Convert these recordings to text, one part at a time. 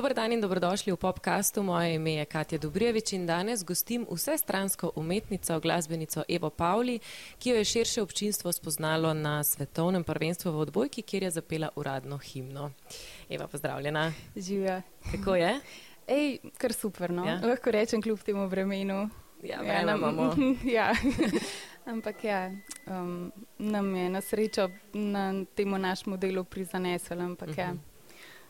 Dober dan in dobrodošli v podkastu. Moje ime je Katja Dubrjevič in danes gostim vse stransko umetnico, glasbenico Evo Pavli, ki jo je širše občinstvo spoznalo na svetovnem prvenstvu v odbojki, kjer je zapela uradno himno. Eva, pozdravljena. Živijo. Kako je? Ej, kar super, no. Ja? Lahko rečem, kljub temu vremenu. Ja, ja, imamo. ja. Ampak ja, um, nam je na srečo na temu našemu delu prizaneslo. Ampak uh -huh. ja.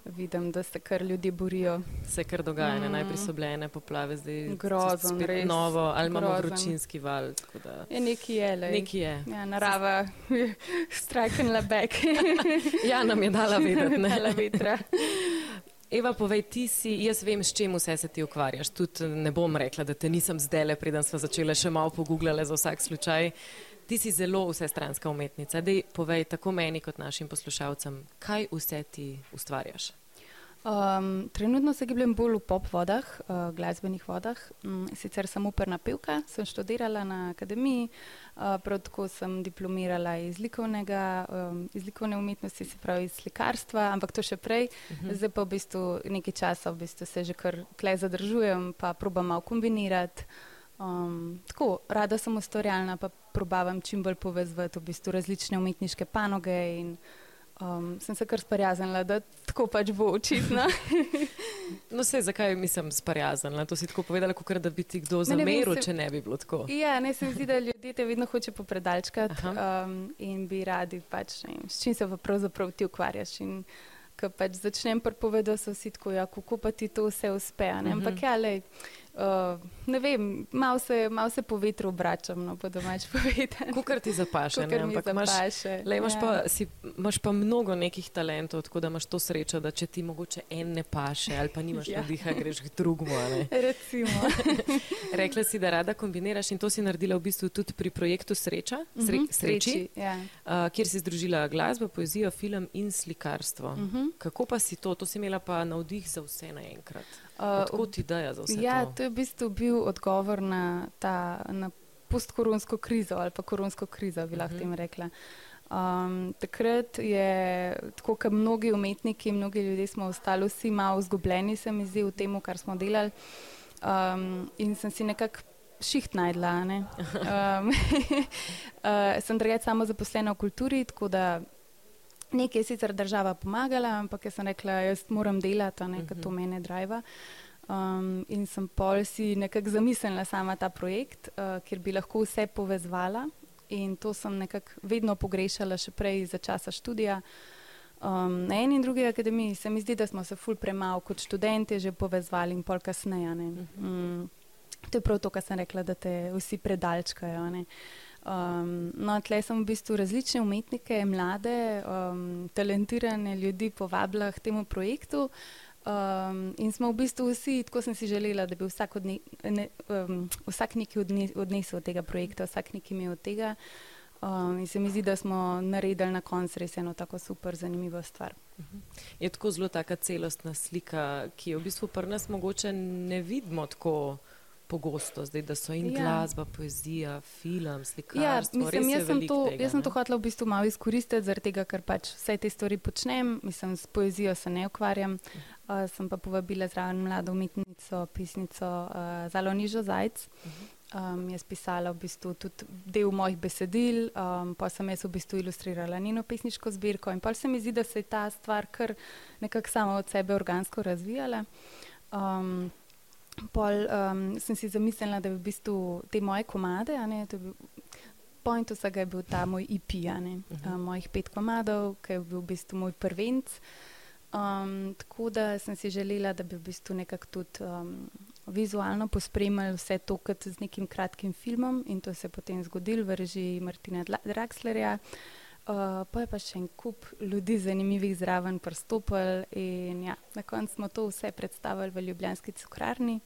Vidim, da se kar ljudje borijo. Se kar dogaja, mm. najprej so bile ene poplave, zdaj grozno, res novo, ali imamo vročinski val. Je neki je, le. Neki je. Ja, narava, striking la back. ja, nam je dala videti, ne la vetra. Eva, povej, ti si, jaz vem, s čim vse se ti ukvarjaš. Tudi ne bom rekla, da te nisem zdaj le, preden smo začeli še malo pogooglati za vsak slučaj. Ti si zelo vsestranska umetnica. Dej, povej tako meni kot našim poslušalcem, kaj vse ti ustvarjaš. Um, trenutno se gibljem bolj v pop vodah, uh, glasbenih vodah. Um, sicer sem uperna pevka, sem študirala na akademiji, uh, prav tako sem diplomirala iz, um, iz likovne umetnosti, se pravi iz slikarstva, ampak to še prej. Uh mhm. -huh. Zdaj pa v bistvu nekaj časa v bistvu se že kar tle zadržujem, pa probam malo kombinirati. Um, tako, rada sem ustvarjalna, pa probavam čim bolj povezati v bistvu različne umetniške panoge. In, um, sem se kar sprijaznila, da tako pač bo očitno. no, se zakaj nisem sprijaznila? To si tako povedala, kot da bi ti kdo zameril, če ne bi bilo tako. Ja, ne se mi zdi, da ljudje te vedno hoče popredalčkati um, in bi radi, pač, ne, s čim se pa pravzaprav ti ukvarjaš. In, Ko pač začnem pripovedati, so vsi tako, ja, kako pa ti to vse uspe. Ampak, ja, lej, Uh, ne vem, malo se, mal se po vetru obračam, no, po domač povedano. Kukar ti zapaše, ne, ampak imaš, le, imaš, ja. pa, si, imaš pa mnogo nekih talentov, tako da imaš to srečo, da če ti mogoče en ne paše ali pa nimaš ja. diha, greš k drugmu. Recimo. Rekla si, da rada kombiniraš in to si naredila v bistvu tudi pri projektu Sreča, Sre, uh mhm, -huh, Sreči, sreči ja. uh, kjer si združila glasbo, poezijo, film in slikarstvo. Uh mhm. -huh. Kako pa si to? To si imela pa navdih za vse naenkrat. Odkud ideja za vse? Ja, to? to je v bistvu bil odgovor na, ta, na postkoronsko krizo ali pa koronsko krizo, bi lahko uh mhm. -huh. tem rekla. Um, takrat je, tako kot mnogi umetniki, mnogi ljudje smo ostali vsi malo izgubljeni, se mi zdi, v tem, kar smo delali. Um, in sem si nekako šiht najdla. Um, uh, sem drugače samo zaposlena v kulturi, tako da nekaj je sicer država pomagala, ampak jaz sem rekla, jaz moram delati, nekaj uh -huh. to mhm. mene driva. Um, in sem pol si nekako zamislila sama ta projekt, uh, kjer bi lahko vse povezvala. In to sem nekako vedno pogrešala, še prej za časa študija. Um, na eni in drugi akademiji se mi zdi, da smo se ful premalo kot študenti že povezvali in pol kasneje. Um, to je prav to, kar sem rekla, da te vsi predalčkajo. Uh, Um, no, tle sem v bistvu različne umetnike, mlade, um, talentirane ljudi povabila k temu projektu. Um, in smo v bistvu vsi, tako sem si želela, da bi vsak, odne, ne, um, vsak nekaj odne, odnesel od tega projekta, vsak nekaj imel od tega. Um, in se mi zdi, da smo naredili na koncu res eno tako super, zanimivo stvar. Je tako zelo taka celostna slika, ki jo v bistvu pri nas mogoče ne vidimo tako pogosto, zdaj, da so in ja. glasba, poezija, film, slikarstvo. Ja, mislim, jaz, sem to, tega, jaz sem to hotela v bistvu malo izkoristiti, zaradi tega, ker pač vse te stvari počnem. Mislim, s poezijo se ne ukvarjam. Uh, sem pa povabila zraven mlado umetnico, pisnico uh, Zalonižo Zajc. Um, je spisala v bistvu tudi del mojih besedil, um, pa sem jaz v bistvu ilustrirala njeno pesniško zbirko. In pa se mi zdi, da se je ta stvar kar nekako sama od sebe organsko razvijala. Um, Pol um, sem si zamislila, da bi v bistvu te moje komade, ne, bil, point vsega je bil ta moj IP, e ne, uh -huh. um, mojih pet komadov, ki je bil v bistvu moj prvenc. Um, tako da sem si želela, da bi v bistvu nekako tudi um, vizualno pospremljali vse to kot z nekim kratkim filmom in to se je potem zgodilo v režiji Martina Draxlerja. Uh, pa je pa še en kup ljudi, zanimivih zraven, prstopili. Ja, na koncu smo to vse predstavili v Ljubljanski cukrarni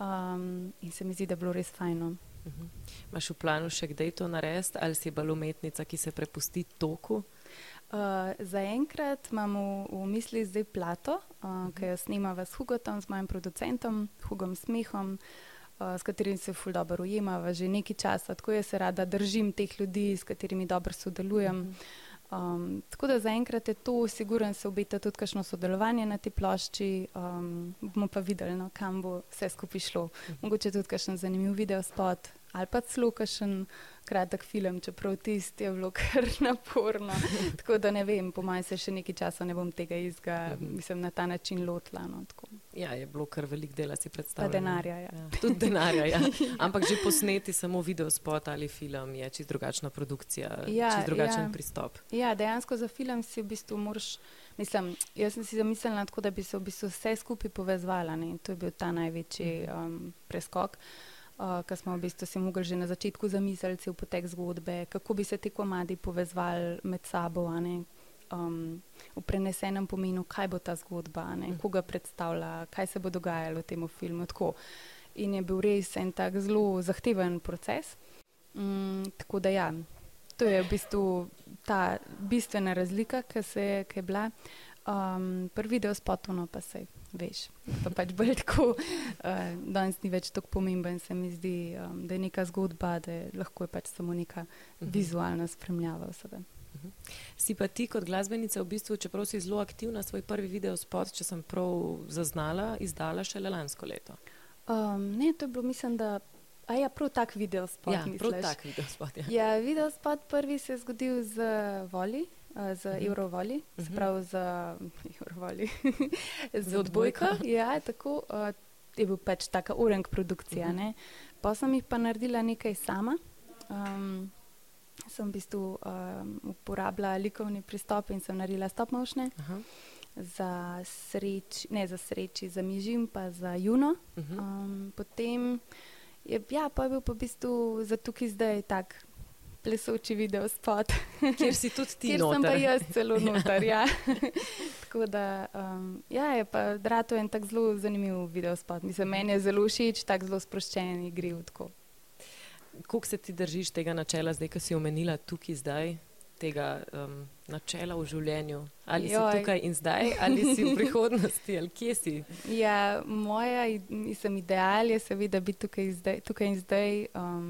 um, in se mi zdi, da je bilo res fajno. Uh -huh. Máš v planu še kdaj to narediti, ali si bolj umetnica, ki se prepusti toku? Uh, Zaenkrat imam v, v misli zdaj plato, uh, uh -huh. ki jo snimamo s Hugotom, s mojim producentom, Hugom Smehom. Uh, s katerimi se ful dobro ujemava že nekaj časa. Tako jaz se rada držim teh ljudi, s katerimi dobro sodelujem. Um, tako da zaenkrat je to, siguren se obeta tudi kakšno sodelovanje na tej plošči, um, bomo pa videli, no, kam bo vse skupaj šlo. Mogoče tudi kakšen zanimiv video spot ali pa celo kakšen kratek film, čeprav tisti je bilo kar naporno. tako da ne vem, po mojem se še nekaj časa ne bom tega izga, mislim, na ta način lotila. No, ja, je bilo kar velik dela si predstavljati. Pa denarja, ja. ja. Tudi denarja, ja. Ampak že posneti samo video spot ali film je čist drugačna produkcija, ja, čist drugačen ja. pristop. Ja, dejansko za film si v bistvu moraš, mislim, jaz sem si zamislila tako, da bi se v bistvu vse skupaj povezvala in to je bil ta največji um, preskok. Uh, Ker smo v bistvu si mogli že na začetku zamisliti v potek zgodbe, kako bi se ti komadi povezvali med sabo, um, v prenesenem pomenu, kaj bo ta zgodba, ne, koga predstavlja, kaj se bo dogajalo v tem filmu. Tako. In je bil res en tak zelo zahteven proces. Um, tako da ja, to je v bistvu ta bistvena razlika, ki je bila. Um, prvi del spotov, pa se veš. Pa pač bolj tako, uh, danes ni več tako pomemben, se mi zdi, um, da je neka zgodba, da je lahko je pač samo neka uh mhm. -huh. vizualna spremljava vsega. Mhm. Si pa ti kot glasbenica, v bistvu, čeprav si zelo aktivna, svoj prvi video spot, če sem prav zaznala, izdala šele lansko leto? Um, ne, to je bilo, mislim, da. A ja, prav tak video spot. Ja, prav tak video spot. Ja, ja video spot prvi se je zgodil z Voli, z uh mhm. -huh. Eurovoli, uh -huh. sprav z Eurovoli, z odbojko. Ja, tako uh, je bil pač taka ureng produkcija. Uh mhm. -huh. Pa sem jih pa naredila nekaj sama. Um, sem v bistvu um, uporabljala likovni pristop in sem naredila stop motion. Uh -huh. Za sreč, ne za sreči, za mižim, pa za juno. Uh -huh. um, potem je, ja, pa je bil pa v bistvu za tukaj zdaj tak plesoči video spot. Kjer si tudi ti? Kjer noter. sem pa jaz celo noter. ja. Tako da um, ja, je pa Drato en tak zelo zanimiv video spot. Mislim, meni je zelo všeč, tako zelo sproščen in igriv. Kako se ti držiš tega načela, zdaj, ko si omenila tukaj zdaj? Tega um, načela v življenju, ali Joj. si tukaj in zdaj, ali si v prihodnosti, ali kje si? Ja, moja mislim, ideal je seveda biti tukaj, zdaj, tukaj in zdaj. Um,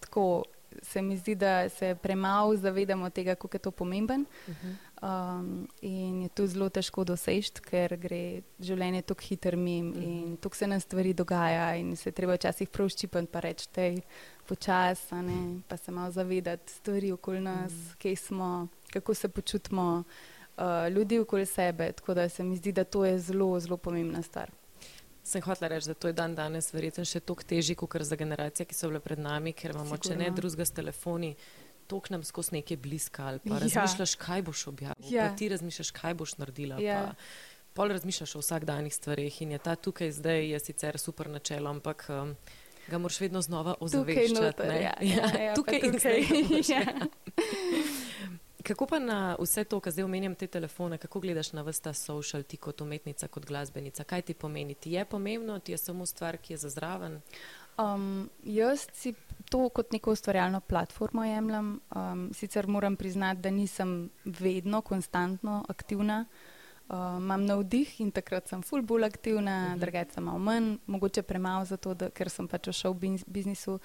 tako, se mi zdi, da se premalo zavedamo tega, kako je to pomemben. Uh -huh. um, in je to zelo težko doseči, ker gre življenje tako hitro mim uh -huh. in tako se nam stvari dogaja. In se treba včasih pravščipati, pa reči, da je počasi, pa se malo zavedati stvari okoli nas, uh -huh. kje smo, kako se počutimo, uh, ljudi okoli sebe. Tako da se mi zdi, da to je zelo, zelo pomembna stvar. Sem hotel reči, da to je dan danes verjetno še toliko težje, kot za generacije, ki so bile pred nami, ker imamo, Sigurno. če ne drugega s telefoni, tok nam skozi neke bliska ali pa ja. razmišljaš, kaj boš objavil, ja. pa ti razmišljaš, kaj boš naredila. Ja. Pol razmišljaš o vsakdanjih stvarih in je ta tukaj zdaj je sicer super načelo, ampak um, ga moraš vedno znova ozaveščati. Tukaj, ja, ja, ja, tukaj, tukaj in zdaj. Kako pa na vse to, kar zdaj omenjam, te telefone, kako gledaš na vsta social, ti kot umetnica, kot glasbenica? Kaj ti pomeni? Ti je pomembno, ti je samo stvar, ki je za zraven? Um, jaz si to kot neko ustvarjalno platformo jemljem. Um, sicer moram priznati, da nisem vedno, konstantno aktivna. Uh, imam navdih in takrat sem ful bolj aktivna, uh mhm. -huh. drugače sem malo manj, mogoče premalo zato, da, ker sem pač v show biznisu.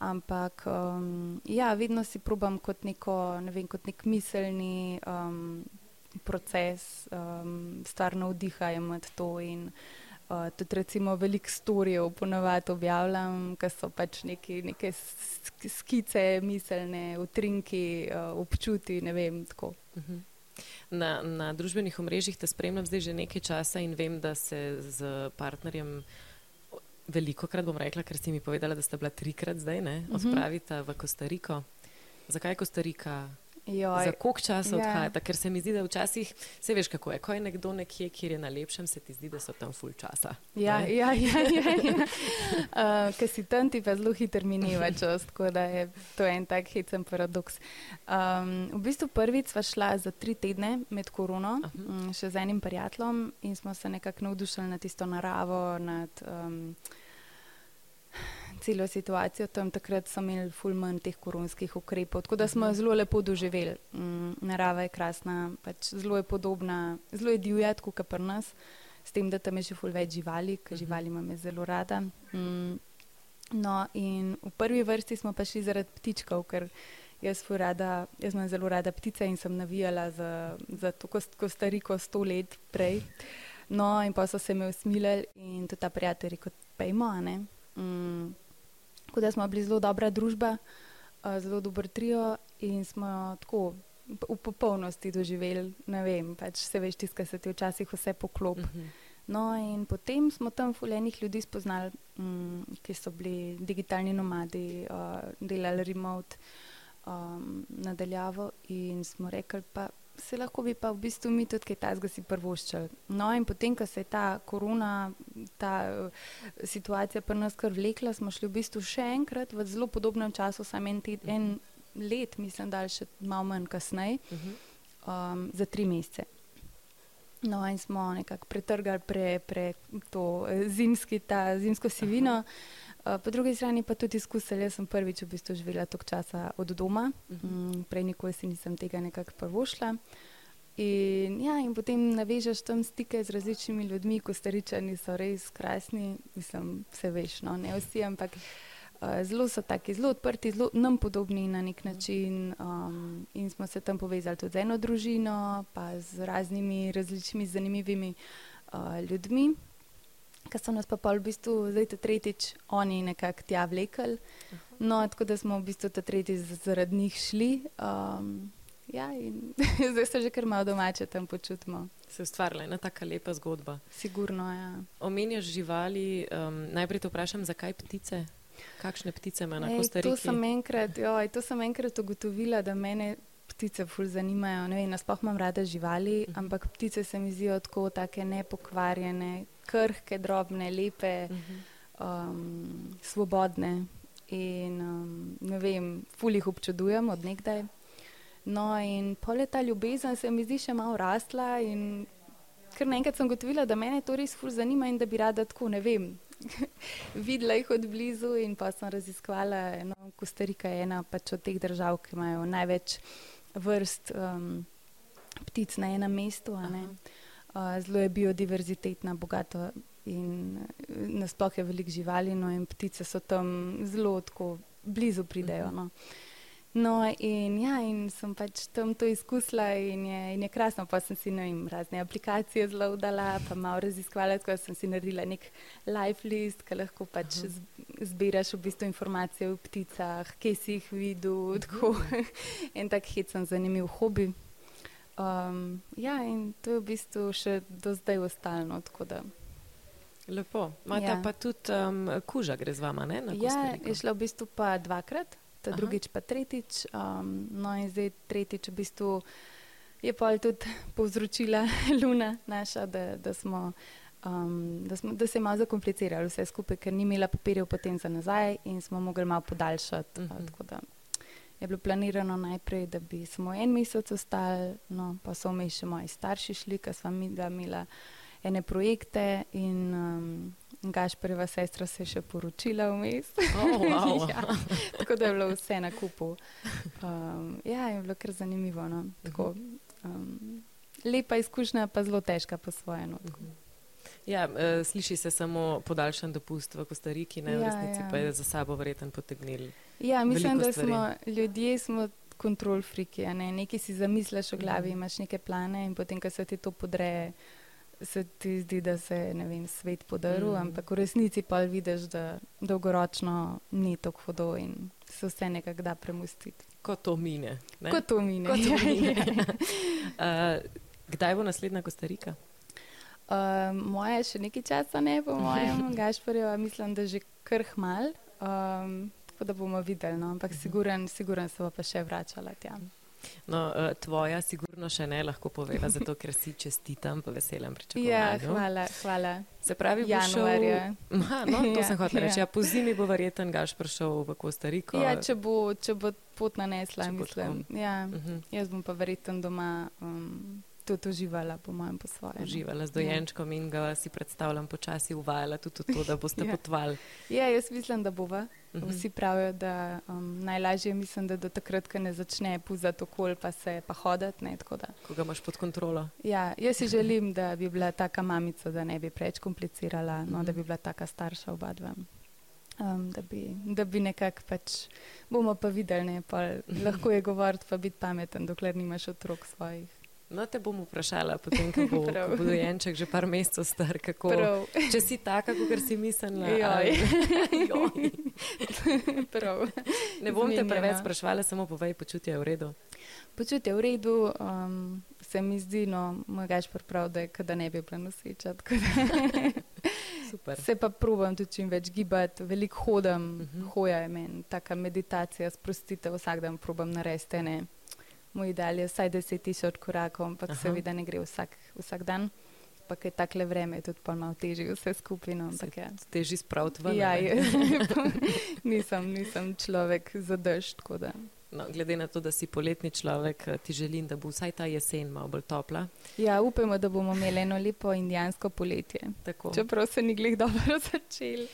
Ampak um, ja, vedno si probam kot, neko, ne vem, kot nek miselni um, proces, um, stvar navdihajem med to. In, uh, tudi, recimo, veliko storijev ponovadi objavljam, ker so pač neki, neke skice, miselne, utrinki, uh, občuti. Vem, mhm. na, na družbenih omrežjih te spremljam zdaj že nekaj časa in vem, da se z partnerjem veliko krat bom rekla, ker si mi povedala, da ste bila trikrat zdaj, ne, mhm. odpravita v Kostariko. Zakaj Kostarika? Joj. Za koliko časa ja. odhajate? Ker se mi zdi, da včasih, se veš kako je, ko je nekdo nekje, kjer je na lepšem, se ti zdi, da so tam full časa. Ja, ja, ja. ja, ja. uh, Ker si tam ti pa zelo hitro mineva čas, tako da je to en tak hecen paradoks. Um, v bistvu prvič sva šla za tri tedne med korono, uh -huh. um, še z enim prijateljem in smo se nekako navdušili nad tisto naravo, nad um, celo situacijo. Tam takrat smo imeli ful manj teh koronskih ukrepov, tako da smo mhm. zelo lepo doživeli. Mm, narava je krasna, pač zelo je podobna, zelo je divjat, kot pri nas, s tem, da tam je že ful več živali, ker mhm. živali imam zelo rada. Mm, no, in v prvi vrsti smo pa šli zaradi ptičkov, ker Jaz, rada, jaz imam zelo rada ptice in sem navijala za, za to Kostariko sto let prej. No, in pa so se mi usmilili in tudi ta prijatelj, kot pejmo. Mm, tako da smo bili zelo dobra družba, zelo dober trio in smo tako v popolnosti doživeli, ne vem, pač se veš, tiskaj se ti včasih vse poklop. Uh mhm. -huh. No, in potem smo tam fuljenih ljudi spoznali, um, ki so bili digitalni nomadi, uh, delali remote um, nadaljavo in smo rekli, pa se lahko bi pa v bistvu mi tudi kaj tajnega si prvoščali. No, in potem, ko se je ta korona, ta uh, situacija pri nas kar vlekla, smo šli v bistvu še enkrat v zelo podobnem času, samo en, en let, mislim, da še malo manj kasneje, uh -huh. um, za tri mesece. No, in smo nekako pretrgali pre, pre to eh, zimski, ta zimsko sivino. Uh, po drugi strani pa tudi izkusili, jaz sem prvič v bistvu živela toliko časa od doma, uh -huh. um, prej nikoli si nisem tega nekako prvošla. In, ja, in potem navežeš tam stike z različnimi ljudmi, ko staričani so res krasni, mislim, vse veš, no, ne vsi, ampak uh, Eh, zelo so taki, zelo odprti, zelo nam podobni na nek način. Um, in smo se tam povezali tudi z eno družino, pa z raznimi različnimi zanimivimi uh, ljudmi, ki so nas pa pa v bistvu zdaj tretjič oni nekako tja vlekli. No, tako da smo v bistvu te tretjič zaradi njih šli. Um, ja, in zdaj se že kar malo domače tam počutimo. Se je ustvarila ena tako lepa zgodba. Sigurno, ja. Omenjaš živali, um, najprej te vprašam, zakaj ptice? Kakšne ptice ima na Kostariki? To sem enkrat, joj, to sem enkrat ugotovila, da mene ptice ful zanimajo. Ne vem, nasploh imam rada živali, mhm. ampak ptice se mi zdijo tako take nepokvarjene, krhke, drobne, lepe, uh mhm. -huh. um, svobodne. In um, ne vem, ful jih občudujem od nekdaj. No, in pole ta ljubezen se mi zdi še malo rasla in ker naenkrat sem gotovila, da me to res ful zanima in da bi rada tako, ne vem, videla jih od blizu in pa sem raziskvala eno, Kostarika je ena pač od teh držav, ki imajo največ vrst um, ptic na enem mestu. Uh, zelo je biodiverzitetna, bogata in uh, nasploh je veliko živali, no in ptice so tam zelo tako blizu pridejo. Uh -huh. no. No, in, ja, in sem pač tam to izkusila, in je, in je krasno. Pa sem si vem, razne aplikacije zelo udala, pa malo raziskvala, tako da sem si naredila nek live list, ki lahko pač zbiraš v bistvu informacije o pticah, kje si jih videl. Tako. en tak hecen, zanimiv hobi. Um, ja, in to je v bistvu še do zdaj ostalo. Lepo. Imate ja. pa tudi um, kuža, gre z vama, ne? Ja, je šla v bistvu pa dvakrat ta drugič pa tretjič. Um, no, in zdaj tretjič v bistvu je pa tudi povzročila Luna naša, da, da, smo, um, da, smo, da se je malo zakompliciralo vse skupaj, ker ni imela papirjev potem za nazaj in smo mogli malo podaljšati. Uh mhm. -huh. Je bilo planirano najprej, da bi samo en mesec ostali, no, pa so vmes še moji starši šli, ker smo mi imeli ene projekte in um, Gašpreva sestra se je še poročila vmes. Oh, wow. ja, tako da je bilo vse na kupu. Um, ja, je bilo kar zanimivo. No? Tako, um, lepa izkušnja, pa zelo težka po svoje. No? Ja, uh, sliši se samo podaljšan dopust v Kostariki, ne v ja, resnici ja. pa je za sabo verjeten potegnil. Ja, mislim, da smo ljudje smo kontrol friki. Ne? Nekaj si zamisliš v glavi, mhm. imaš neke plane in potem, ko se ti to podreje se ti zdi, da se vem, svet podaril, mm. ampak v resnici pa vidiš, da dolgoročno ni tako hudo in se vse nekako da premustiti. Ko to mine. Ne? Ko to mine. Ko to mine. uh, kdaj bo naslednja Kostarika? Uh, moje še nekaj časa, ne po mojem, Gašporju, mislim, da že kar mal. Um, tako da bomo videli, no? ampak mhm. siguren, siguren se bo pa še vračala tja. No, uh, tvoja, sigurno še ne lahko poveva, zato ker si čestitam po veselem pričakovanju. Ja, hvala, hvala. Se pravi, januarja. Aha, no, to ja, sem hotel reči. Ja. Ja, po zimi bo verjeten Gaš prišel v Kostariko. Ja, če bo, če bo pot nanesla, mislim. Ja, uh mhm. -huh. Jaz bom pa verjeten doma. Um, tudi uživala, po mojem, po svojem. Uživala z dojenčkom in ga si predstavljam počasi uvajala tudi to, da boste ja. potovali. Ja, jaz mislim, da bova. Uh mhm. -huh. Vsi pravijo, da um, najlažje mislim, da do takrat, ko ne začne puzati okol, pa se pa hoditi. Ko ga imaš pod kontrolo. Ja, jaz si želim, da bi bila taka mamica, da ne bi preveč komplicirala, no, uh -huh. da mhm. bi bila taka starša oba dva. Um, da, bi, da bi nekako pač, bomo pa videli, ne, pa lahko je govoriti, pa biti pameten, dokler nimaš otrok svojih. No, te bom vprašala, potem, ko bo, ko bo dojenček že par mesecev star, kako Prav. Če si taka, kot si mislila. Joj. Joj. Ne bom te Zmenjena. preveč sprašvala, samo povej, počutje je v redu. Počutje v redu, um, se mi zdi, no, moj gaš prav, da, je, da ne bi bila noseča. Super. Se pa probujem tudi čim več gibati, veliko hodim, uh Mhm. -huh. hoja je meni, taka meditacija, sprostitev, vsak dan probujem narediti. Moj ideal je vsaj 10 tisoč korakov, ampak Aha. Seveda ne gre vsak, vsak dan. Pa je takle vreme, je tudi pol malo težje vse. No, ampak ja. Teži spraviti ven. Ja, je, nisem, nisem človek za dež, tako da. No, glede na to, da si poletni človek, eh, ti želim, da bo vsaj ta jesen malo bolj topla. Ja, upajmo, da bomo imeli eno lepo indijansko poletje. Tako. Čeprav se ni glih dobro začel.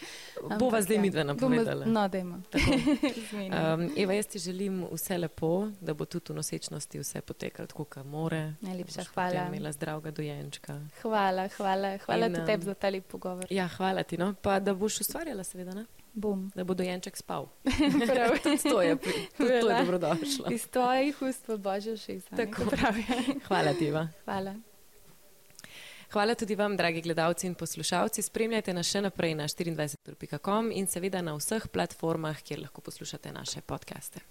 Bova Ampak zdaj ja, midve bomo- napovedala. No, dajmo. Um, Eva, jaz ti želim vse lepo, da bo tudi v nosečnosti vse potekalo tako, kot more. Najlepša Da hvala. potem Imela zdravega dojenčka. Hvala, hvala, hvala In, tudi tebi za ta lep pogovor. Ja, hvala ti. No? Pa da boš ustvarjala, seveda, ne? Bom. da bo dojenček spal. To je, to je dobrodošlo. Iz tvojih ust v božjo šesa. Tako. Pravi. Hvala ti. Hvala. Hvala tudi vam, dragi gledalci in poslušalci. Spremljajte nas še naprej na 24.com in seveda na vseh platformah, kjer lahko poslušate naše podcaste.